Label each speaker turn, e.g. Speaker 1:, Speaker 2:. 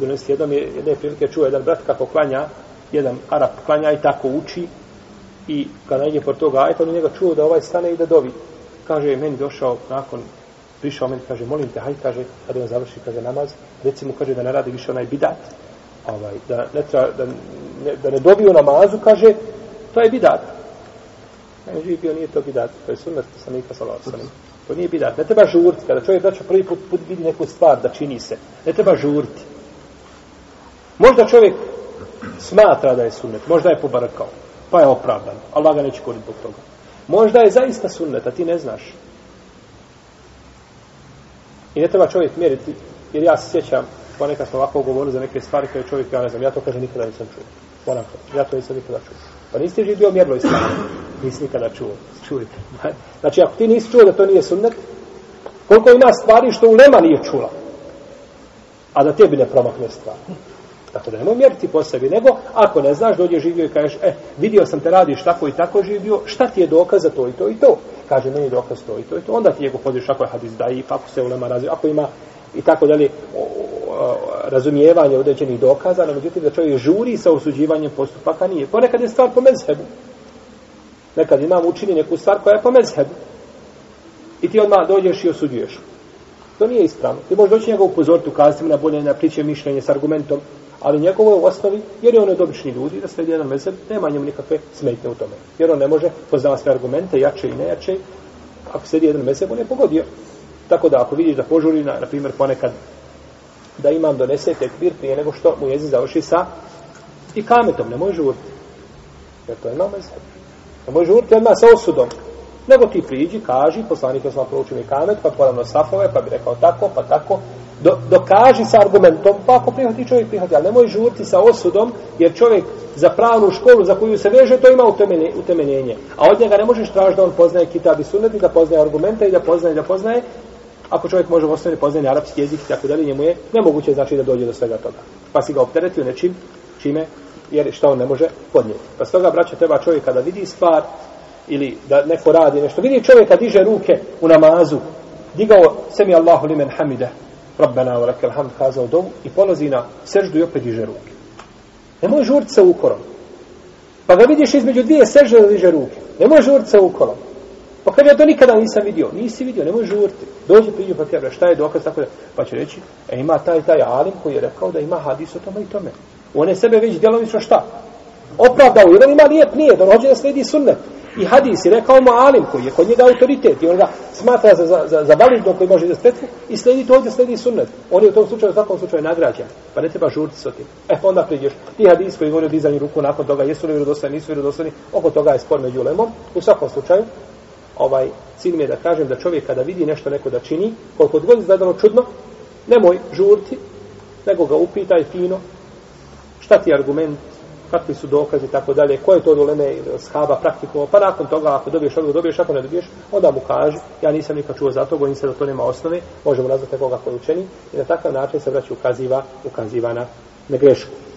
Speaker 1: donesti. jednom je, jedne prilike čuo jedan brat kako klanja, jedan Arab klanja i tako uči i kada je por toga ajta, on njega čuo da ovaj stane i da dovi. Kaže, meni došao nakon, prišao meni, kaže, molim te, haj, kaže, kada on završi, kaže, namaz, recimo, kaže, da ne radi više onaj bidat, ovaj, da, ne tra, da, ne, da ne dobiju namazu, kaže, to je bidat. Ne, živi bio, nije to bidat, to je sunnet, sam nikad salao, To nije bidat. Ne treba žurti. Kada čovjek braća prvi put, put vidi neku stvar da čini se. Ne treba žurti. Možda čovjek smatra da je sunnet. Možda je pobarakao. Pa je opravdan. Allah ga neće koriti zbog toga. Možda je zaista sunnet, a ti ne znaš. I ne treba čovjek mjeriti. Jer ja se sjećam, ponekad smo ovako govorili za neke stvari koje čovjek, ja ne znam, ja to kaže nikada nisam čuo. Ponekad, ja to nisam nikada čuo. Pa niste živio mjerlo islama. Nisi nikada čuo. Čujte. Znači, ako ti nisi čuo da to nije sunnet, koliko ima stvari što u nije čula, a da tebi ne promakne stvari. Tako da nemoj mjeriti po sebi, nego ako ne znaš, dođe živio i kažeš, e, vidio sam te radiš tako i tako živio, šta ti je dokaz za to i to i to? Kaže, meni dokaz to i to i to. Onda ti je podiš ako je hadis da i ako se ulema razvija, ako ima i tako dalje o, o, razumijevanje određenih dokaza, no međutim da čovjek žuri sa osuđivanjem postupaka nije. Ponekad je stvar po mezhebu. Nekad imam učini neku stvar koja je po mezhebu. I ti odmah dođeš i osuđuješ. To nije ispravno. Ti možeš doći njega upozoriti, ukazati mu na bolje, na priče mišljenje s argumentom, ali njegovo je u osnovi, jer je on od obični ljudi, da sledi jedan mezeb, nema njemu nikakve smetnje u tome. Jer on ne može poznava sve argumente, jače i nejače. Ako sledi jedan mezeb, on je pogodio. Tako da ako vidiš da požuri, na, na primjer, ponekad da imam donese tekbir prije nego što mu jezi završi sa i kametom, ne može žurti. Jer to je imam mezeb. Ne može žurti odmah sa osudom. Nego ti priđi, kaži, poslanik je sam proučio mi kamet, pa poravno safove, pa bi rekao tako, pa tako. Do, dokaži sa argumentom, pa ako prihvati čovjek prihvati, ali nemoj žurti sa osudom, jer čovjek za pravnu školu za koju se veže, to ima utemenjenje. A od njega ne možeš tražiti da on poznaje kitab i sunnet, da poznaje argumente i da poznaje, da poznaje. Ako čovjek može u osnovi poznaje arapski jezik i tako dalje, njemu je nemoguće znači da dođe do svega toga. Pa si ga opteretio nečim, čime, jer šta on ne može podnijeti. Pa stoga, braća, treba čovjek kada vidi stvar, ili da neko radi nešto. Vidi čovjeka diže ruke u namazu, digao semi Allahu limen hamide, Rabbena wa lakal hamd kazao dovu i polazi na seždu i opet diže ruke. Nemoj žurti sa ukorom. Pa ga vidiš između dvije sežde da diže ruke. Nemoj žurti sa ukorom. Pa kaže, ja to nikada nisam vidio. Nisi vidio, nemoj žurti. Dođe priđu pa kaže, šta je dokaz tako da? Pa će reći, e ima taj taj alim koji je rekao da ima hadis o tome i tome. On je sebe već djelomično šta? Opravdao, jer on ima lijep nije, da on hoće da sledi sunnet i hadis je rekao mu alim koji je kod njega autoritet i on ga smatra za, za, za, za validno koji može da stetvu i sledi to ovdje sledi sunnet. On je u tom slučaju, u svakom slučaju nagrađen. Pa ne treba žurti s tim. E, onda priđeš. Ti hadis koji govori o dizanju ruku nakon toga, jesu li vjerodostojni, nisu vjerodostojni, oko toga je spor među lemom. U svakom slučaju, ovaj, cilj mi je da kažem da čovjek kada vidi nešto neko da čini, koliko god izgledano čudno, nemoj žurti, nego ga upitaj fino, šta ti je argument, kakvi su dokazi i tako dalje, ko je to od uleme ili shaba praktikovao, pa nakon toga ako dobiješ odgovor, dobiješ, ako ne dobiješ, onda mu kaži, ja nisam nikad čuo za to, bojim se da to nema osnove, možemo nazvati koga koji učeni i na takav način se vraća ukaziva, ukaziva na, na grešku.